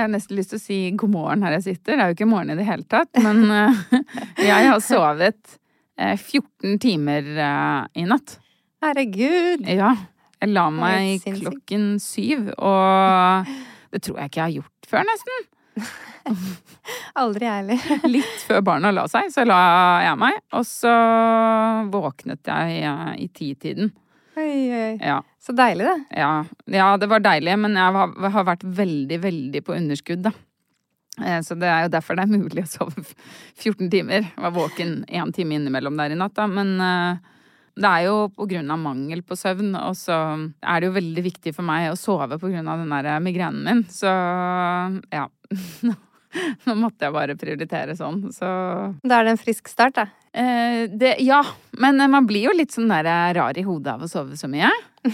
Jeg har nesten lyst til å si god morgen her jeg sitter. Det er jo ikke morgen i det hele tatt. Men eh, jeg har sovet eh, 14 timer eh, i natt. Herregud! Ja. Jeg la meg klokken syv, og det tror jeg ikke jeg har gjort før, nesten. Aldri jeg heller. Litt før barna la seg, så la jeg meg. Og så våknet jeg eh, i titiden. Oi, oi. Ja. Så deilig, det. Ja, ja, det var deilig, men jeg har, har vært veldig, veldig på underskudd, da. Eh, Så det er jo derfor det er mulig å sove 14 timer. Jeg var våken én time innimellom der i natt, da. Men eh, det er jo på grunn av mangel på søvn, og så er det jo veldig viktig for meg å sove på grunn av den der migrenen min. Så ja. Nå måtte jeg bare prioritere sånn, så Da er det en frisk start, da. Eh, det, Ja, men eh, man blir jo litt sånn der eh, rar i hodet av å sove så mye.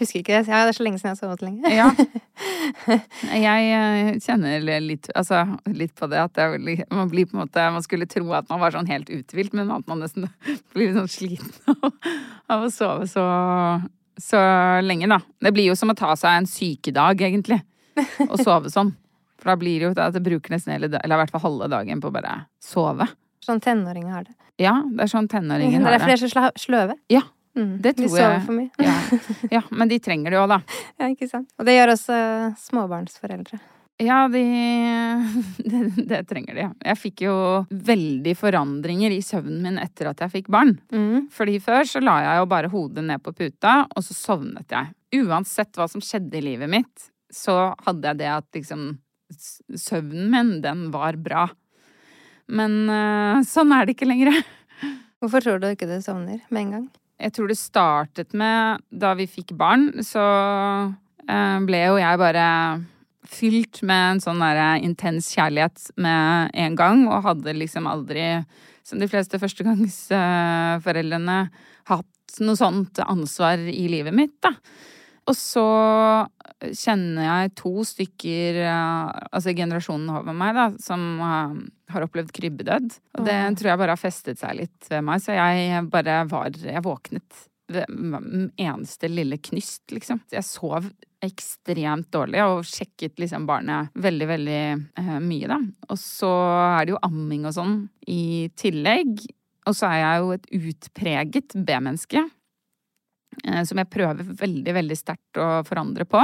Husker ikke det. Ja, det er så lenge siden jeg har sovet lenge. Ja. Jeg kjenner litt, altså, litt på det at jeg, man blir på en måte Man skulle tro at man var sånn helt uthvilt, men at man nesten blir sånn sliten av- av å sove så, så lenge, da. Det blir jo som å ta seg en sykedag, egentlig. Å sove sånn. For da blir det jo at det bruker nesten hele dagen, eller i hvert fall halve dagen på å bare sove. Sånn tenåringer har det. Ja, det er sånn Det tenåringer er har derfor de det. er så sla- sløve. Ja, Mm. det De sover jeg. for mye. Ja. ja, men de trenger det jo, da. Ja, ikke sant. Og det gjør også eh, småbarnsforeldre. Ja, de det, det trenger de. ja. Jeg fikk jo veldig forandringer i søvnen min etter at jeg fikk barn. Mm. Fordi før så la jeg jo bare hodet ned på puta, og så sovnet jeg. Uansett hva som skjedde i livet mitt, så hadde jeg det at liksom Søvnen min, den var bra. Men uh, sånn er det ikke lenger. Hvorfor tror du ikke du sovner med en gang? Jeg tror det startet med da vi fikk barn, så uh, ble jo jeg bare fylt med en sånn der intens kjærlighet med en gang, og hadde liksom aldri, som de fleste førstegangsforeldrene, hatt noe sånt ansvar i livet mitt, da. Og så kjenner jeg to stykker, eh, altså generasjonen over meg, da, som eh, har opplevd krybbedød. Og det tror jeg bare har festet seg litt ved meg, så jeg bare var Jeg våknet ved eneste lille knyst, liksom. Jeg sov ekstremt dårlig og sjekket liksom barnet veldig, veldig eh, mye, da. Og så er det jo amming og sånn i tillegg. Og så er jeg jo et utpreget B-menneske som jeg prøver veldig, veldig sterkt å forandre på.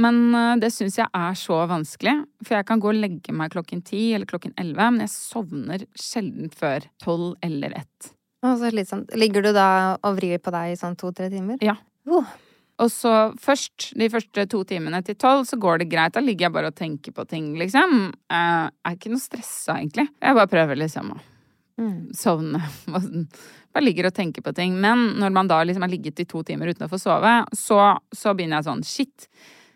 Men eh, det syns jeg er så vanskelig, for jeg kan gå og legge meg klokken ti eller klokken elleve, men jeg sovner sjelden før tolv eller ett. Å, så slitsomt. Ligger du da og vrir på deg i sånn to-tre timer? Ja. Oh. Og så først, de første to timene til tolv, så går det greit. Da ligger jeg bare og tenker på ting, liksom. Eh, Jeg er ikke noe stressa, egentlig. Jeg bare prøver liksom å Mm. sovne. Bare ligger og tenker på ting. Men når man da liksom har ligget i to timer uten å få sove, så, så begynner jeg sånn shit.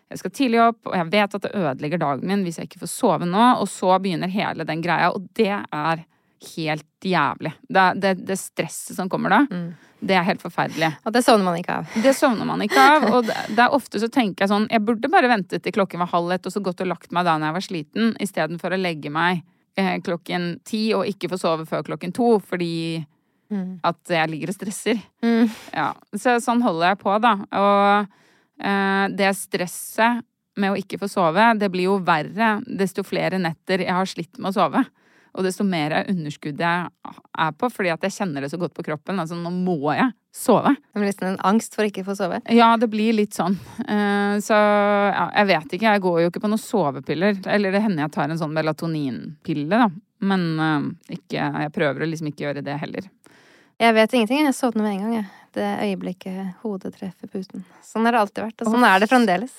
Jeg skal tidlig opp, og jeg vet at det ødelegger dagen min hvis jeg ikke får sove nå. Og så begynner hele den greia, og det er helt jævlig. Det, det, det stresset som kommer da, Mm. det er helt forferdelig. Og det sovner man ikke av. Det sovner man ikke av. Og det, det er ofte så tenker jeg sånn Jeg burde bare ventet til klokken var halv ett og så gått og lagt meg da når jeg var sliten, istedenfor å legge meg eh, klokken ti og ikke få sove før klokken to fordi Mm. at jeg ligger og stresser. Mm. Ja, så sånn holder jeg på, da. Og eh, det stresset med å ikke få sove, det blir jo verre desto flere netter jeg har slitt med å sove. Og desto mer underskudd jeg er på, fordi at jeg kjenner det så godt på kroppen. Altså, nå må jeg sove. Det blir nesten en angst for ikke å få sove. Ja, det blir litt sånn. Eh, så ja, jeg vet ikke. Jeg går jo ikke på noen sovepiller. Eller det hender jeg tar en sånn melatoninpille, da. Men eh, ikke, jeg prøver å liksom ikke gjøre det heller. Jeg vet ingenting. Jeg sovner med en gang. Jeg. Det øyeblikket hodet treffer puten. Sånn har det alltid vært, og sånn er det fremdeles.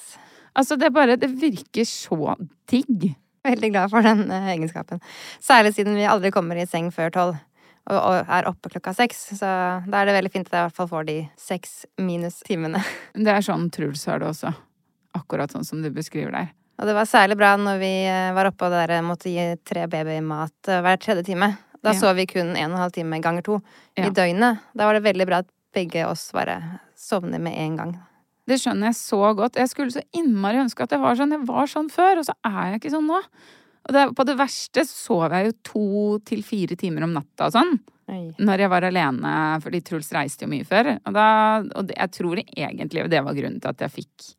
Altså, det er bare Det virker så digg. Veldig glad for den eh, egenskapen. Særlig siden vi aldri kommer i seng før tolv. Og, er oppe klokka seks. Så da er det veldig fint at jeg i hvert fall får de seks minus timene. Det er sånn Truls har det også. Akkurat sånn som du beskriver der. Og det var særlig bra når vi eh, var oppe og der måtte gi tre babyer mat eh, hver tredje time. Da Ja. sov vi kun en og en halv time ganger to Ja. i døgnet. Da var det veldig bra at begge oss bare sovner med en gang. Det skjønner jeg så godt. Jeg skulle så innmari ønske at jeg var sånn. Jeg var sånn før, og så er jeg ikke sånn nå. Og det, på det verste sov jeg jo to til fire timer om natta og sånn. Oi. Når jeg var alene, fordi Truls reiste jo mye før. Og, da, og det, jeg tror egentlig det var grunnen til at jeg fikk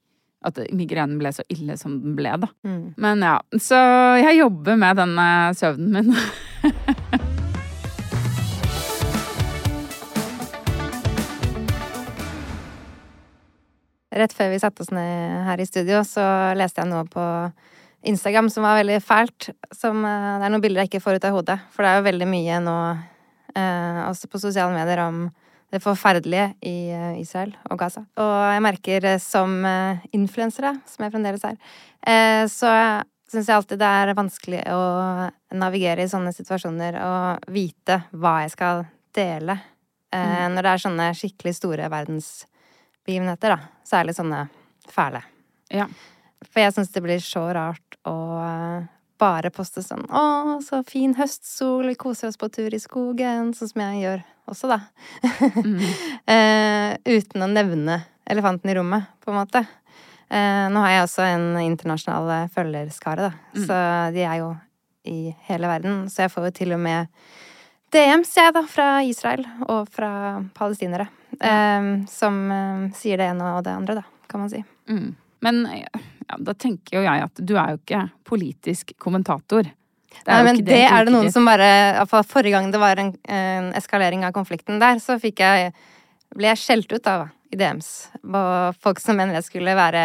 At migrenen ble så ille som den ble, da. Mm. Men ja, så jeg jobber med denne søvnen min. Rett før vi satte oss ned her i studio, så leste jeg noe på Instagram som var veldig fælt. Som, eh, det er noen bilder jeg ikke får ut av hodet. For det er jo veldig mye nå, eh, også på sosiale medier, om det forferdelige i eh, Israel og Gaza. Og jeg merker eh, som influensere, som jeg fremdeles er, eh, så syns jeg alltid det er vanskelig å navigere i sånne situasjoner og vite hva jeg skal dele. Eh, Når det er sånne skikkelig store verdensbegivenheter, da. Særlig sånne fæle. Ja. For jeg syns det blir så rart å eh, bare poste sånn 'Å, så fin høstsol, vi koser oss på tur i skogen', sånn som jeg gjør også, da. eh, uten å nevne elefanten i rommet, på en måte. Eh, nå har jeg også en internasjonal eh, følgerskare, da. Så de er jo i hele verden. Så jeg får jo til og med DMs, jeg, da, fra Israel og fra palestinere. Eh, som eh, sier det ene og det andre, da, kan man si. Mm. Men ja, da tenker jo jeg at du er jo ikke politisk kommentator. Nei, men det er det noen som bare Iallfall forrige gang det var en, en eskalering av konflikten der, så fikk jeg ble jeg skjelt ut av i DMs. Og folk som mener jeg skulle være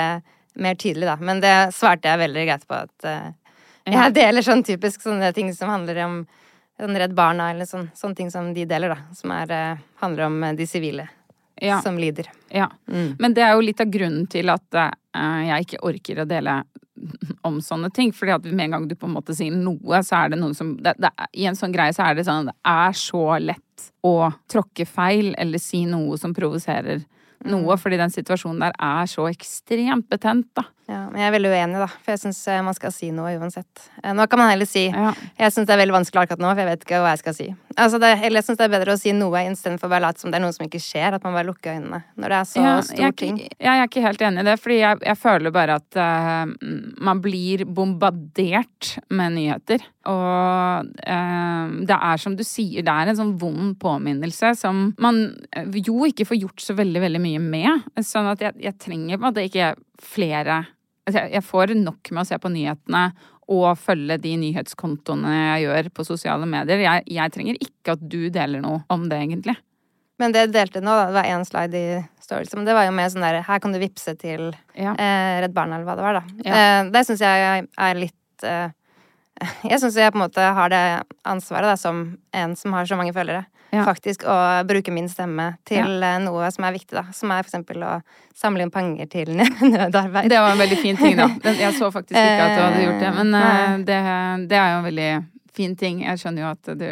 mer tydelig, da. Men det svarte jeg veldig greit på at uh, jeg deler sånn typisk sånne ting som handler om sånn Redd Barna, eller sånn, sånne ting som de deler, da. Som er, uh, handler om eh, de sivile Ja. som lider. Ja. Mm. Men det er jo litt av grunnen til at uh, jeg ikke orker å dele om sånne ting. Fordi at med en gang du på en måte sier noe, så er det noe som det, det, I en sånn greie så er det sånn Det er så lett å tråkke feil eller si noe som provoserer noe. Fordi den situasjonen der er så ekstremt betent, da. Ja, men jeg er veldig uenig, da. For jeg syns man skal si noe uansett. Eh, Nå kan man heller si Ja. Jeg syns det er veldig vanskelig akkurat nå, for jeg vet ikke hva jeg skal si. Altså, det, eller jeg syns det er bedre å si noe istedenfor bare late som det er noe som ikke skjer. At man bare lukker øynene når det er så Ja, stor jeg, ting. Ja, jeg er ikke helt enig i det, fordi jeg, jeg føler bare at uh, man blir bombardert med nyheter. Og eh, det er som du sier, det er en sånn vond påminnelse som man eh, jo ikke får gjort så veldig, veldig mye med. Sånn at jeg, jeg trenger på en måte ikke flere altså jeg, får nok med å se på nyhetene og følge de nyhetskontoene jeg gjør på sosiale medier. Jeg, jeg trenger ikke at du deler noe om det, egentlig. Men det jeg delte nå, da, det var én slide i Stories, men det var jo med sånn der Her kan du vippse til Ja. eh, Redd Barna, eller hva det var, da. Ja. Eh, det syns jeg er litt eh, Jeg syns jeg på en måte har det ansvaret, da, som en som har så mange følgere. Ja. Faktisk å bruke min stemme til ja. noe som er viktig, da. Som er for eksempel å samle inn penger til nødarbeid. Det var en veldig fin ting, da. Jeg så faktisk ikke at du hadde gjort det, men Eh, eh, det, det er jo en veldig fin ting. Jeg skjønner jo at du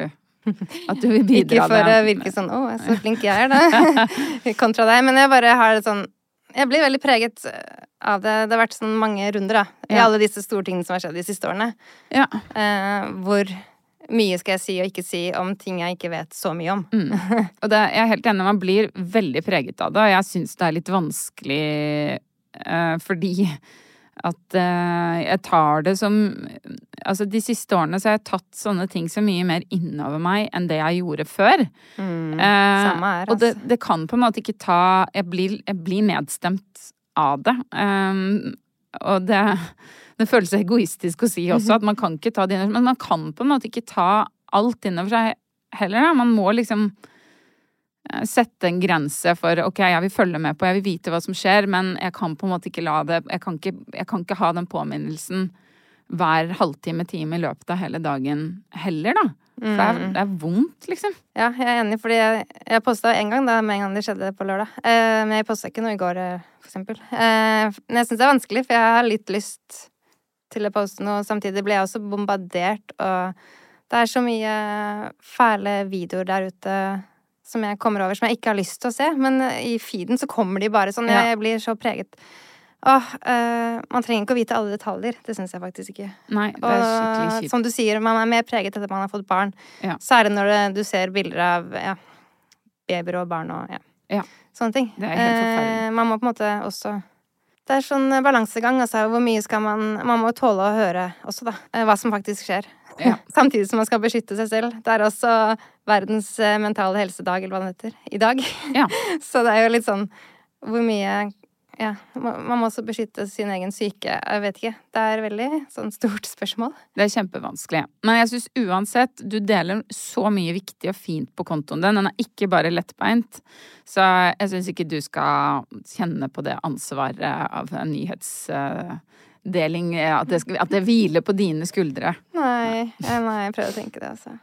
at du vil bidra Ikke for å virke sånn 'Å, så flink jeg er', da. Kontra deg. Men jeg bare har det sånn Jeg blir veldig preget av det. Det har vært sånn mange runder, da. I Ja. alle disse store tingene som har skjedd de siste årene. Ja. Eh, hvor mye skal jeg si og ikke si om ting jeg ikke vet så mye om. Mm. Og det, jeg er helt enig, man blir veldig preget av det, og jeg syns det er litt vanskelig eh, fordi at uh, jeg tar det som Altså, de siste årene så har jeg tatt sånne ting så mye mer innover meg enn det jeg gjorde før. Mm. uh, Samme her, Og det, altså. det kan på en måte ikke ta Jeg blir, jeg blir nedstemt av det. Um, og det, det føles egoistisk å si også, at man kan ikke ta det innover Men man kan på en måte ikke ta alt innover seg heller. Da. Man må liksom sette en grense for ok, jeg vil følge med på, jeg vil vite hva som skjer, men jeg kan på en måte ikke la det Jeg kan ikke, jeg kan ikke ha den påminnelsen hver halvtime, time i løpet av hele dagen heller, da. For det er, det er vondt, liksom. Ja, jeg er enig, fordi jeg, jeg posta én gang da, med en gang det skjedde på lørdag. Eh, men jeg posta ikke noe i går, eh, for eksempel. Eh, men jeg syns det er vanskelig, for jeg har litt lyst til å poste noe. Samtidig ble jeg også bombardert, og det er så mye fæle videoer der ute som jeg kommer over som jeg ikke har lyst til å se. Men i feeden så kommer de bare sånn. Ja. Jeg blir så preget. Åh, øh, man trenger ikke å vite alle detaljer. Det syns jeg faktisk ikke. Nei, det er skikkelig Og kjipt. som du sier, man er mer preget etter at man har fått barn. Ja. Det når det, du ser bilder av ja, babyer og barn og ja, Ja. sånne ting. Det er helt forferdelig. Eh, man må på en måte også Det er sånn balansegang, altså. Hvor mye skal man Man må tåle å høre også, da. eh, Hva som faktisk skjer. Ja. Samtidig som man skal beskytte seg selv. Det er også verdens eh, mentale helsedag, eller hva det heter, i dag. Ja. Så det er jo litt sånn Hvor mye ja, man må også beskytte sin egen syke. Jeg vet ikke. Det er veldig sånn stort spørsmål. Det er kjempevanskelig. Men jeg syns uansett, du deler så mye viktig og fint på kontoen din. Den er ikke bare lettbeint. Så jeg syns ikke du skal kjenne på det ansvaret av en nyhetsdeling. At det, skal, at det hviler på dine skuldre. Nei, jeg, nei, jeg prøver å tenke det, altså.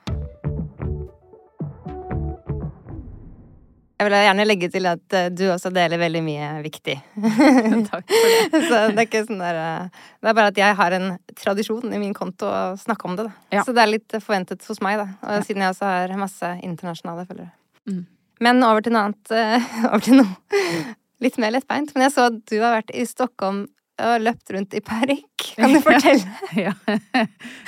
Jeg vil gjerne legge til at eh, du også deler veldig mye viktig. Takk for det. Så det er ikke sånn der eh, Det er bare at jeg har en tradisjon i min konto å snakke om det, da. Ja. Så det er litt forventet hos meg, da. Og siden jeg også har masse internasjonale følgere. Mm. Men over til noe annet. eh, Over til noe litt mer lettbeint. Men jeg så at du har vært i Stockholm og løpt rundt i parykk. Kan du fortelle? Ja.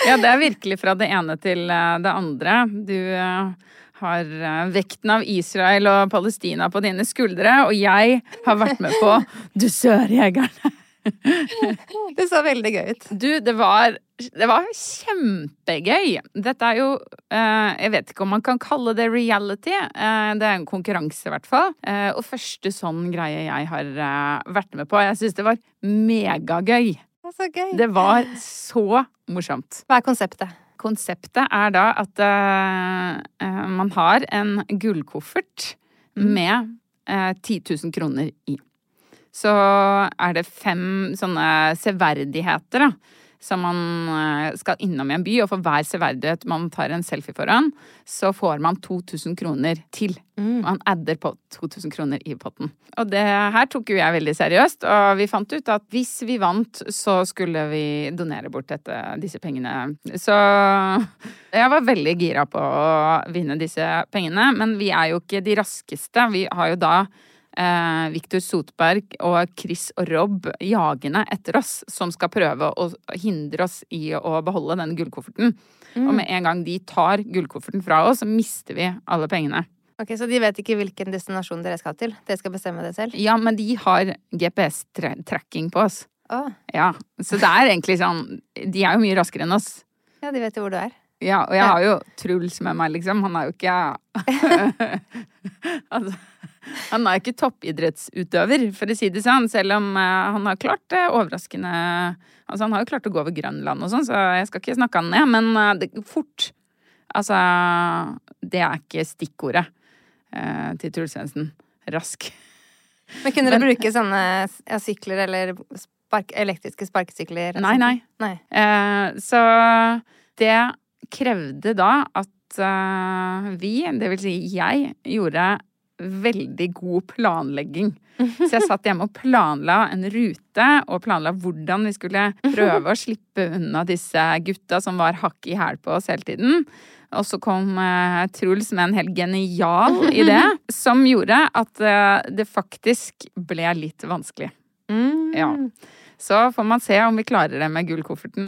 ja, det er virkelig fra det ene til eh, det andre. Du eh, har eh, vekten av Israel og Palestina på dine skuldre, og jeg har vært med på Dusørjegerne. Det så veldig gøy ut. Du, det var, det var kjempegøy. Dette er jo eh, Jeg vet ikke om man kan kalle det reality. Eh, det er en konkurranse, i hvert fall. Eh, og første sånn greie jeg har eh, vært med på. Jeg syns det var megagøy. Så gøy. Det var så morsomt. Hva er konseptet? Konseptet er da at eh, eh, man har en gullkoffert med eh, 10 000 kroner i. Så er det fem sånne severdigheter, da. Som man eh, skal innom i en by, og for hver severdighet man tar en selfie foran, så får man 2000 kroner til. Man adder på 2000 kroner i potten. Og det her tok jo jeg veldig seriøst, og vi fant ut at hvis vi vant, så skulle vi donere bort dette, disse pengene. Så jeg var veldig gira på å vinne disse pengene, men vi er jo ikke de raskeste. Vi har jo da eh, Victor Sotberg og Chris og Rob jagende etter oss, som skal prøve å hindre oss i å beholde den gullkofferten. Og med en gang de tar gullkofferten fra oss, så mister vi alle pengene. Ok, Så de vet ikke hvilken destinasjon dere skal til? Dere skal bestemme det selv? Ja, men de har GPS-tracking på oss. Oh. Ja, så det er egentlig sånn De er jo mye raskere enn oss. ja, de vet jo hvor du er. Ja, og jeg har jo Truls med meg, liksom. Han er jo ikke altså, Han er jo ikke toppidrettsutøver, for å si det sånn, selv om eh, han har klart overraskende Altså, han har jo klart å gå over Grønland og sånn, så jeg skal ikke snakke han ned, men eh, det, fort Altså, det er ikke stikkordet eh, til Truls Svendsen. Rask. Men kunne dere bruke sånne ja, sykler eller spark, elektriske sparkesykler? Nei, nei. nei. Eh, så det krevde da at uh, vi, det vil si jeg, gjorde veldig god planlegging. Så jeg satt hjemme og planla en rute, og planla hvordan vi skulle prøve å slippe unna disse gutta som var hakk i hæl på oss hele tiden. Og så kom uh, Truls med en helt genial idé som gjorde at uh, det faktisk ble litt vanskelig. Mm. Ja. Så får man se om vi klarer det med gullkofferten.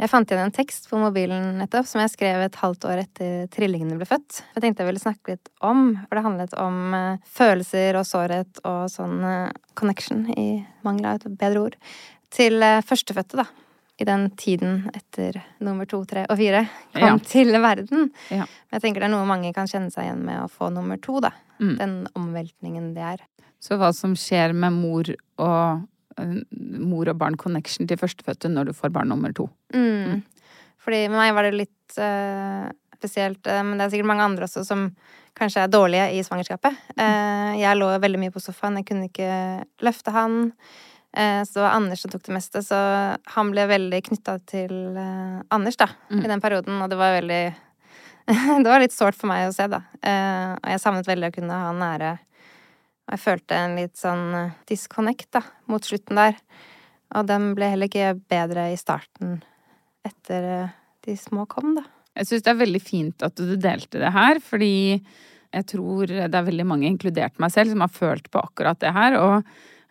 Jeg fant igjen en tekst på mobilen nettopp som jeg skrev et halvt år etter trillingene ble født. Jeg tenkte jeg ville snakke litt om, for det handlet om eh, følelser og sårhet og sånn eh, connection, i mangel av et bedre ord, til eh, førstefødte, da. I den tiden etter nummer to, tre og fire kom Ja. til verden. Ja. Men jeg tenker det er noe mange kan kjenne seg igjen med å få nummer to, da. Mm. Den omveltningen det er. Så hva som skjer med mor og mor og barn connection til førstefødte når du får barn nummer to. Mm. Fordi med meg var det litt uh, spesielt, uh, men det er sikkert mange andre også som kanskje er dårlige i svangerskapet. Uh, jeg lå veldig mye på sofaen, jeg kunne ikke løfte han. Eh, så det var Anders som tok det meste, så han ble veldig knytta til eh, Anders, da, Mm. i den perioden, og det var veldig Det var litt sårt for meg å se, da. Eh, og jeg savnet veldig å kunne ha nære. Og jeg følte en litt sånn eh, disconnect, da, mot slutten der. Og den ble heller ikke bedre i starten etter eh, de små kom, da. Jeg syns det er veldig fint at du delte det her, fordi jeg tror det er veldig mange, inkludert meg selv, som har følt på akkurat det her. Og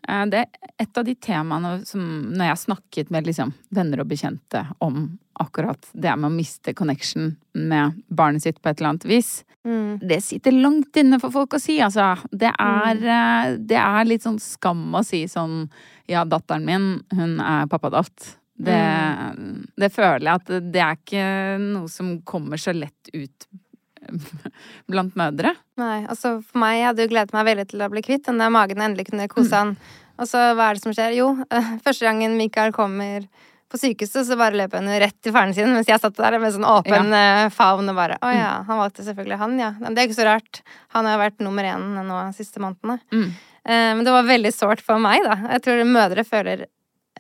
eh, det er et av de temaene som Når jeg har snakket med liksom, venner og bekjente om akkurat det med å miste connection med barnet sitt på et eller annet vis, det sitter langt inne for folk å si, altså. Det er, mm. det er litt sånn skam å si sånn Ja, datteren min, hun er pappadatt. Det, det føler jeg at det er ikke noe som kommer så lett ut blant mødre. Nei, altså for meg, hadde jo gledet meg veldig til å bli kvitt den der magen endelig kunne kose han. Og så hva er det som skjer? Jo, eh, første gangen Mikael kommer på sykehuset, så bare løper hun rett til faren sin, mens jeg satt der med sånn åpen ja. favn og bare Å ja, han valgte selvfølgelig han, ja. Men det er ikke så rart. Han har vært nummer én nå de siste månedene. Mm. Eh, Men det var veldig sårt for meg, da. Jeg tror mødre føler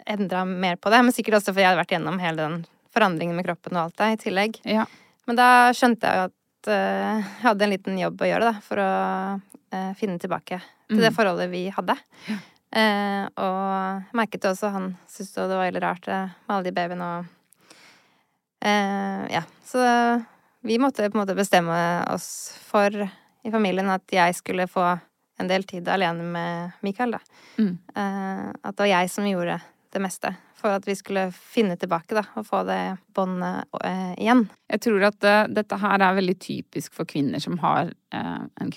enda mer på det. Men sikkert også fordi jeg hadde vært gjennom hele den forandringen med kroppen og alt det i tillegg. Ja. Men da skjønte jeg jo at eh, jeg hadde en liten jobb å gjøre, da, for å eh, finne tilbake til Mm. det forholdet vi hadde. Eh, og jeg merket også, han syntes det var veldig rart eh, med alle de babyene og eh, Ja. Så vi måtte på en måte bestemme oss for i familien at jeg skulle få en del tid alene med Mikael, da. Mm. Eh, at det var jeg som gjorde det meste. For at vi skulle finne tilbake, da, og få det båndet eh, igjen. Jeg tror at eh, dette her er veldig typisk for kvinner som har eh, en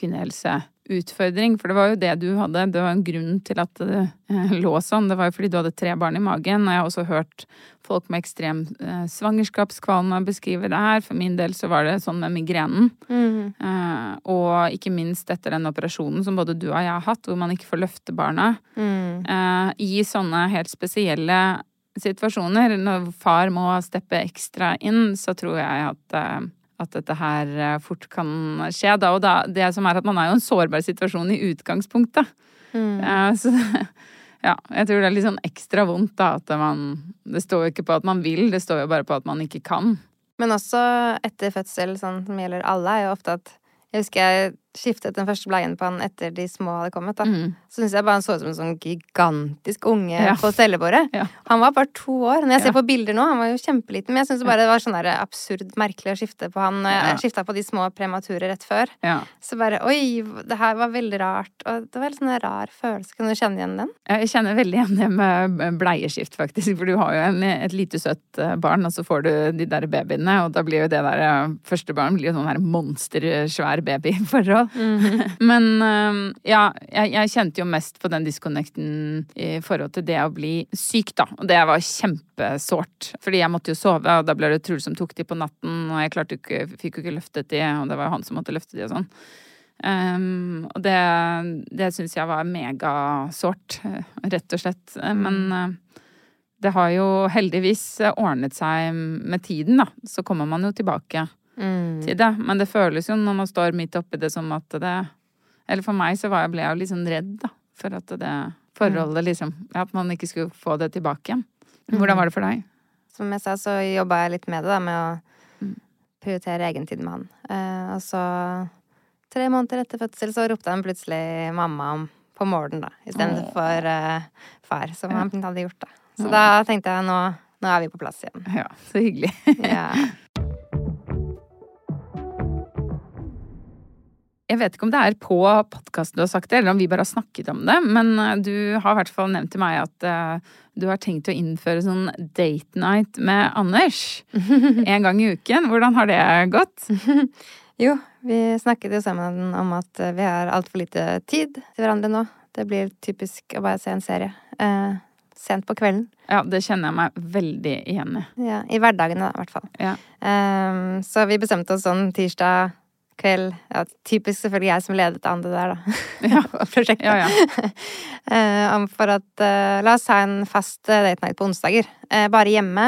kvinnehelseutfordring. For det var jo det du hadde. Det var en grunn til at det eh, lå sånn. Det var jo fordi du hadde tre barn i magen. Og jeg har også hørt folk med ekstrem eh, svangerskapskvalme beskrive det her. For min del så var det sånn med migrenen. Eh, og ikke minst etter den operasjonen som både du og jeg har hatt, hvor man ikke får løfte barna. Mm. Eh, I sånne helt spesielle situasjoner, når far må steppe ekstra inn, så tror jeg at, at dette her eh, fort kan skje. Da, og da, det som er at man er jo i en sårbar situasjon i utgangspunktet. Eh, så ja, jeg tror det er litt sånn ekstra vondt da at man Det står jo ikke på at man vil, det står jo bare på at man ikke kan. Men også etter fødsel, sånn som gjelder alle, er jo ofte at Jeg husker jeg skiftet den første bleien på han etter de små hadde kommet, da, Mm. så syns jeg bare han så ut som en sånn gigantisk unge Ja. på cellebordet. Ja. Han var bare to år. Når jeg ser på bilder nå, han var jo kjempeliten, men jeg syns bare det var sånn der absurd merkelig å skifte på han. Når jeg skifta på de små premature rett før. Ja. Så bare oi, det her var veldig rart. Og det var en sånn rar følelse. Kan du kjenne igjen den? Jeg kjenner veldig igjen det med bleieskift, faktisk. For du har jo en, et lite søtt eh, barn, og så får du de der babyene, og da blir jo det der eh, første barn blir jo sånn her monstersvær babyforhold. Men eh, ja, jeg, jeg kjente jo mest på den disconnecten i forhold til det å bli syk, da. Og det var kjempesårt. Fordi jeg måtte jo sove, og da ble det Truls som tok de på natten, og jeg klarte ikke, fikk jo ikke løftet de, og det var jo han som måtte løfte de og sånn. Um, og det, det syns jeg var megasårt, rett og slett. Men eh, det har jo heldigvis eh, ordnet seg med tiden, da. Så kommer man jo tilbake til det. Men det føles jo når man står midt oppi det som at det Eller for meg så var jeg, ble jeg jo sånn redd, da. For at det forholdet liksom At man ikke skulle få det tilbake igjen. Hvordan var det for deg? Som jeg sa, så jobba jeg litt med det, da, med å prioritere egen tid med han. Eh, og så, tre måneder etter fødsel, så ropte han plutselig mamma om på morgenen, da, istedenfor uh, far, som han hadde gjort, da. Så da tenkte jeg nå, nå er vi på plass igjen. Ja, så hyggelig. Ja. Jeg vet ikke om det er på podkasten du har sagt det, eller om vi bare har snakket om det, men eh, du har i hvert fall nevnt til meg at uh, du har tenkt å innføre sånn date night med Anders en gang i uken. Hvordan har det gått? Jo, vi snakket jo sammen om at vi har altfor lite tid til hverandre nå. Det blir typisk å bare se en serie. Uh, sent på kvelden. Ja, det kjenner jeg meg veldig igjen i. Ja, I hverdagen, da, i hvert fall. Ja. Ehm, så vi bestemte oss sånn tirsdag kveld ja, Typisk selvfølgelig jeg som ledet an det der, da. Ja. Prosjektet. Ja, ja. Eh, om for at eh, La oss ha en fast eh, date night på onsdager. Bare hjemme.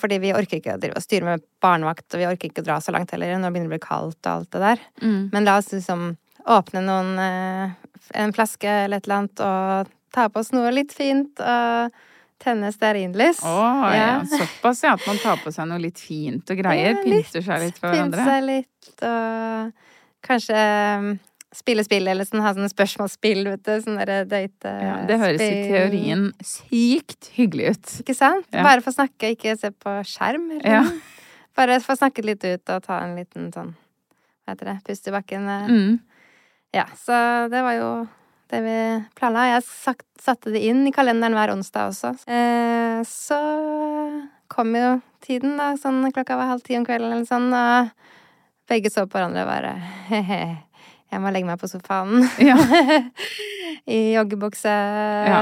Fordi vi orker ikke å drive og styre med barnevakt, og vi orker ikke å dra så langt heller. Nå begynner det å bli kaldt og alt det der. Mm. Men la oss liksom åpne noen En flaske eller et eller annet og ta på oss noe litt fint og tenne stearinlys. Å ja. såpass ja. At man tar på seg noe litt fint og greier. Ja, litt. pinter seg litt for hverandre. Pinter seg litt og kanskje um, spille spill, eller sånn, ha sånne spørsmålsspill, vet du. Sånne date Ja, det høres i teorien sykt hyggelig ut. Ikke sant? Ja. Bare få snakke, ikke se på skjerm. Eller? Ja. Bare få snakket litt ut og ta en liten sånn Hva heter det? Pust i bakken. eh. Mm. Ja, så det var jo det vi planla. Jeg sagt, satte det inn i kalenderen hver onsdag også. Eh, så kom jo tiden, da, sånn klokka var halv ti om kvelden eller sånn, og begge så på hverandre og bare he-he. Jeg må legge meg på sofaen Ja. i joggebukse. Ja.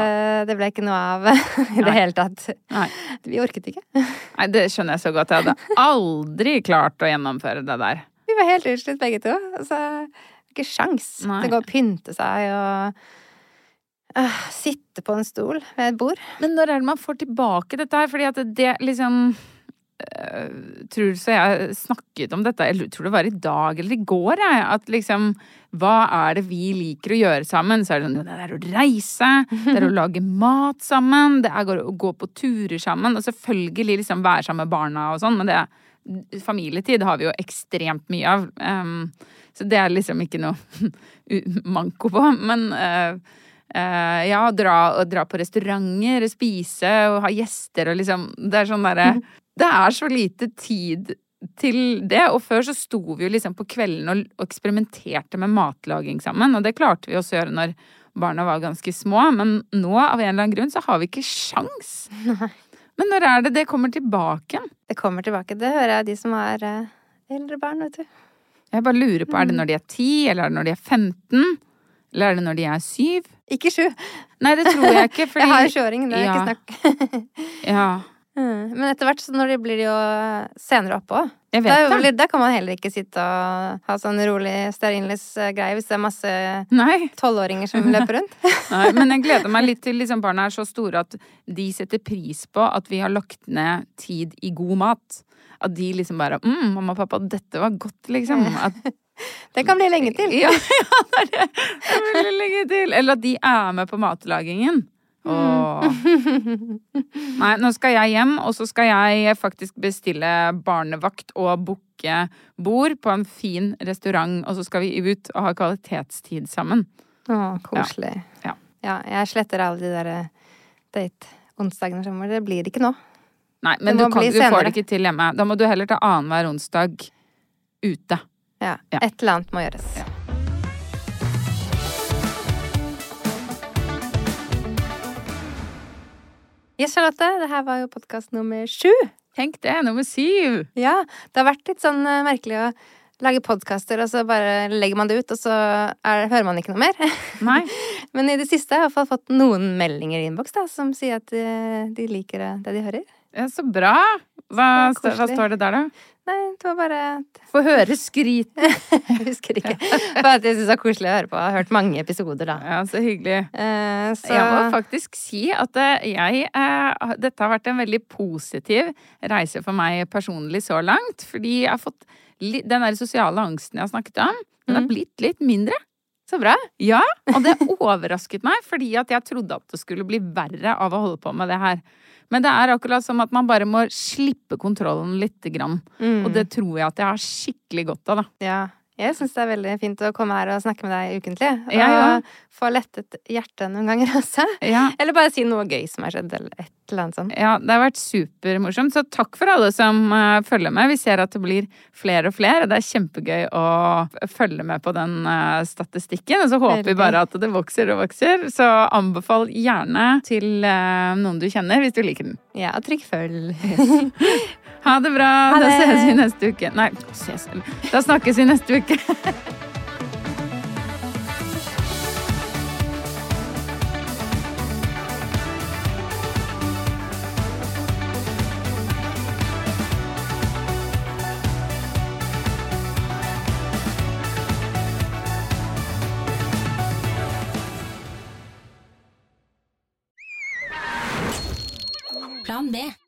Det ble ikke noe av i det hele tatt. Nei. Vi orket ikke. Nei, det skjønner jeg så godt. Jeg hadde aldri klart å gjennomføre det der. Vi var helt utslitt begge to. Altså, ikke sjans Nei. til å gå og pynte seg og øh, sitte på en stol ved et bord. Men når er det man får tilbake dette her? Fordi at det liksom øh, Truls og jeg snakket om dette, jeg tror det var i dag eller i går, jeg. At liksom Hva er det vi liker å gjøre sammen? Så er det sånn Det er å reise, det er å lage mat sammen, det er å gå på turer sammen. Og selvfølgelig liksom være sammen med barna og sånn, men det Familietid har vi jo ekstremt mye av. Um, så det er liksom ikke noe manko på. Men uh, uh, ja, dra, og dra på restauranter, spise og ha gjester og liksom Det er sånn derre Det er så lite tid til det. Og før så sto vi jo liksom på kvelden og, og eksperimenterte med matlaging sammen, og det klarte vi også å gjøre når barna var ganske små, men nå av en eller annen grunn så har vi ikke sjans. Men når er det det kommer tilbake? Det kommer tilbake. Det hører jeg de som har eh, eldre barn, vet du. Jeg bare lurer på, er det når de er 10, eller er det når de er 15? Eller er det når de er 7? Ikke sju. Nei, det tror jeg ikke, fordi Jeg har sjuåring, det er Ja. ikke snakk. Ja, Mm, Men etter hvert så når de blir jo senere oppe òg. jeg vet det. der kan man heller ikke sitte og ha sånn rolig stearinlys-greie hvis det er masse tolvåringer som løper rundt. Nei, men jeg gleder meg litt til liksom barna er så store at de setter pris på at vi har lagt ned tid i god mat. At de liksom bare mm, 'Mamma og pappa, dette var godt', liksom. At, Det kan bli lenge til. ja, ja, det er det. Det blir lenge til. Eller at de er med på matlagingen. Åh. Nei, nå skal jeg hjem, og så skal jeg faktisk bestille barnevakt og booke bord på en fin restaurant, og så skal vi ut og ha kvalitetstid sammen. Å, koselig. Ja. Ja, jeg sletter alle de der eh, date-onsdagene fremover. Det blir det ikke nå. Nei, men du, kan, du får det ikke til hjemme. Da må du heller ta annenhver onsdag ute. Ja, Ja. Et eller annet må gjøres. Ja. Yes, Charlotte, det her var jo podkast nummer sju. Tenk det, nummer syv! Ja, det har vært litt sånn eh, merkelig å lage podkaster, og så bare legger man det ut, og så er, hører man ikke noe mer. Nei. Men i det siste har jeg i hvert fall fått noen meldinger i innboks som sier at de, de liker det, det de hører. Ja, så bra! Hva, Ja, hva står det der, da? Nei, det var bare at Få høre skryt. Jeg husker ikke. Bare at jeg syns det er koselig å høre på. Jeg har hørt mange episoder, da. Ja, så hyggelig. Eh, så Jeg må faktisk si at eh, jeg eh, Dette har vært en veldig positiv reise for meg personlig så langt. Fordi jeg har fått Den der sosiale angsten jeg har snakket om, den har Mm. blitt litt mindre. Så bra. Ja, og det overrasket meg, fordi at jeg trodde at det skulle bli verre av å holde på med det her. Men det er akkurat som at man bare må slippe kontrollen lite grann. Mm. Og det tror jeg at jeg har skikkelig godt av, da. Ja. Jeg syns det er veldig fint å komme her og snakke med deg ukentlig. Og Ja, ja. få lettet hjertet noen ganger også. Ja, Eller bare si noe gøy som har skjedd, eller et eller annet sånt. Ja, det har vært supermorsomt. Så takk for alle som uh, følger med. Vi ser at det blir flere og flere. Det er kjempegøy å følge med på den uh, statistikken. Og så håper vi bare at det vokser og vokser. Så anbefal gjerne til uh, noen du kjenner, hvis du liker den. Ja, trykk følg. Ha det bra. Ha Da ses vi neste uke. Nei, ses. Da snakkes vi neste uke. Plan B.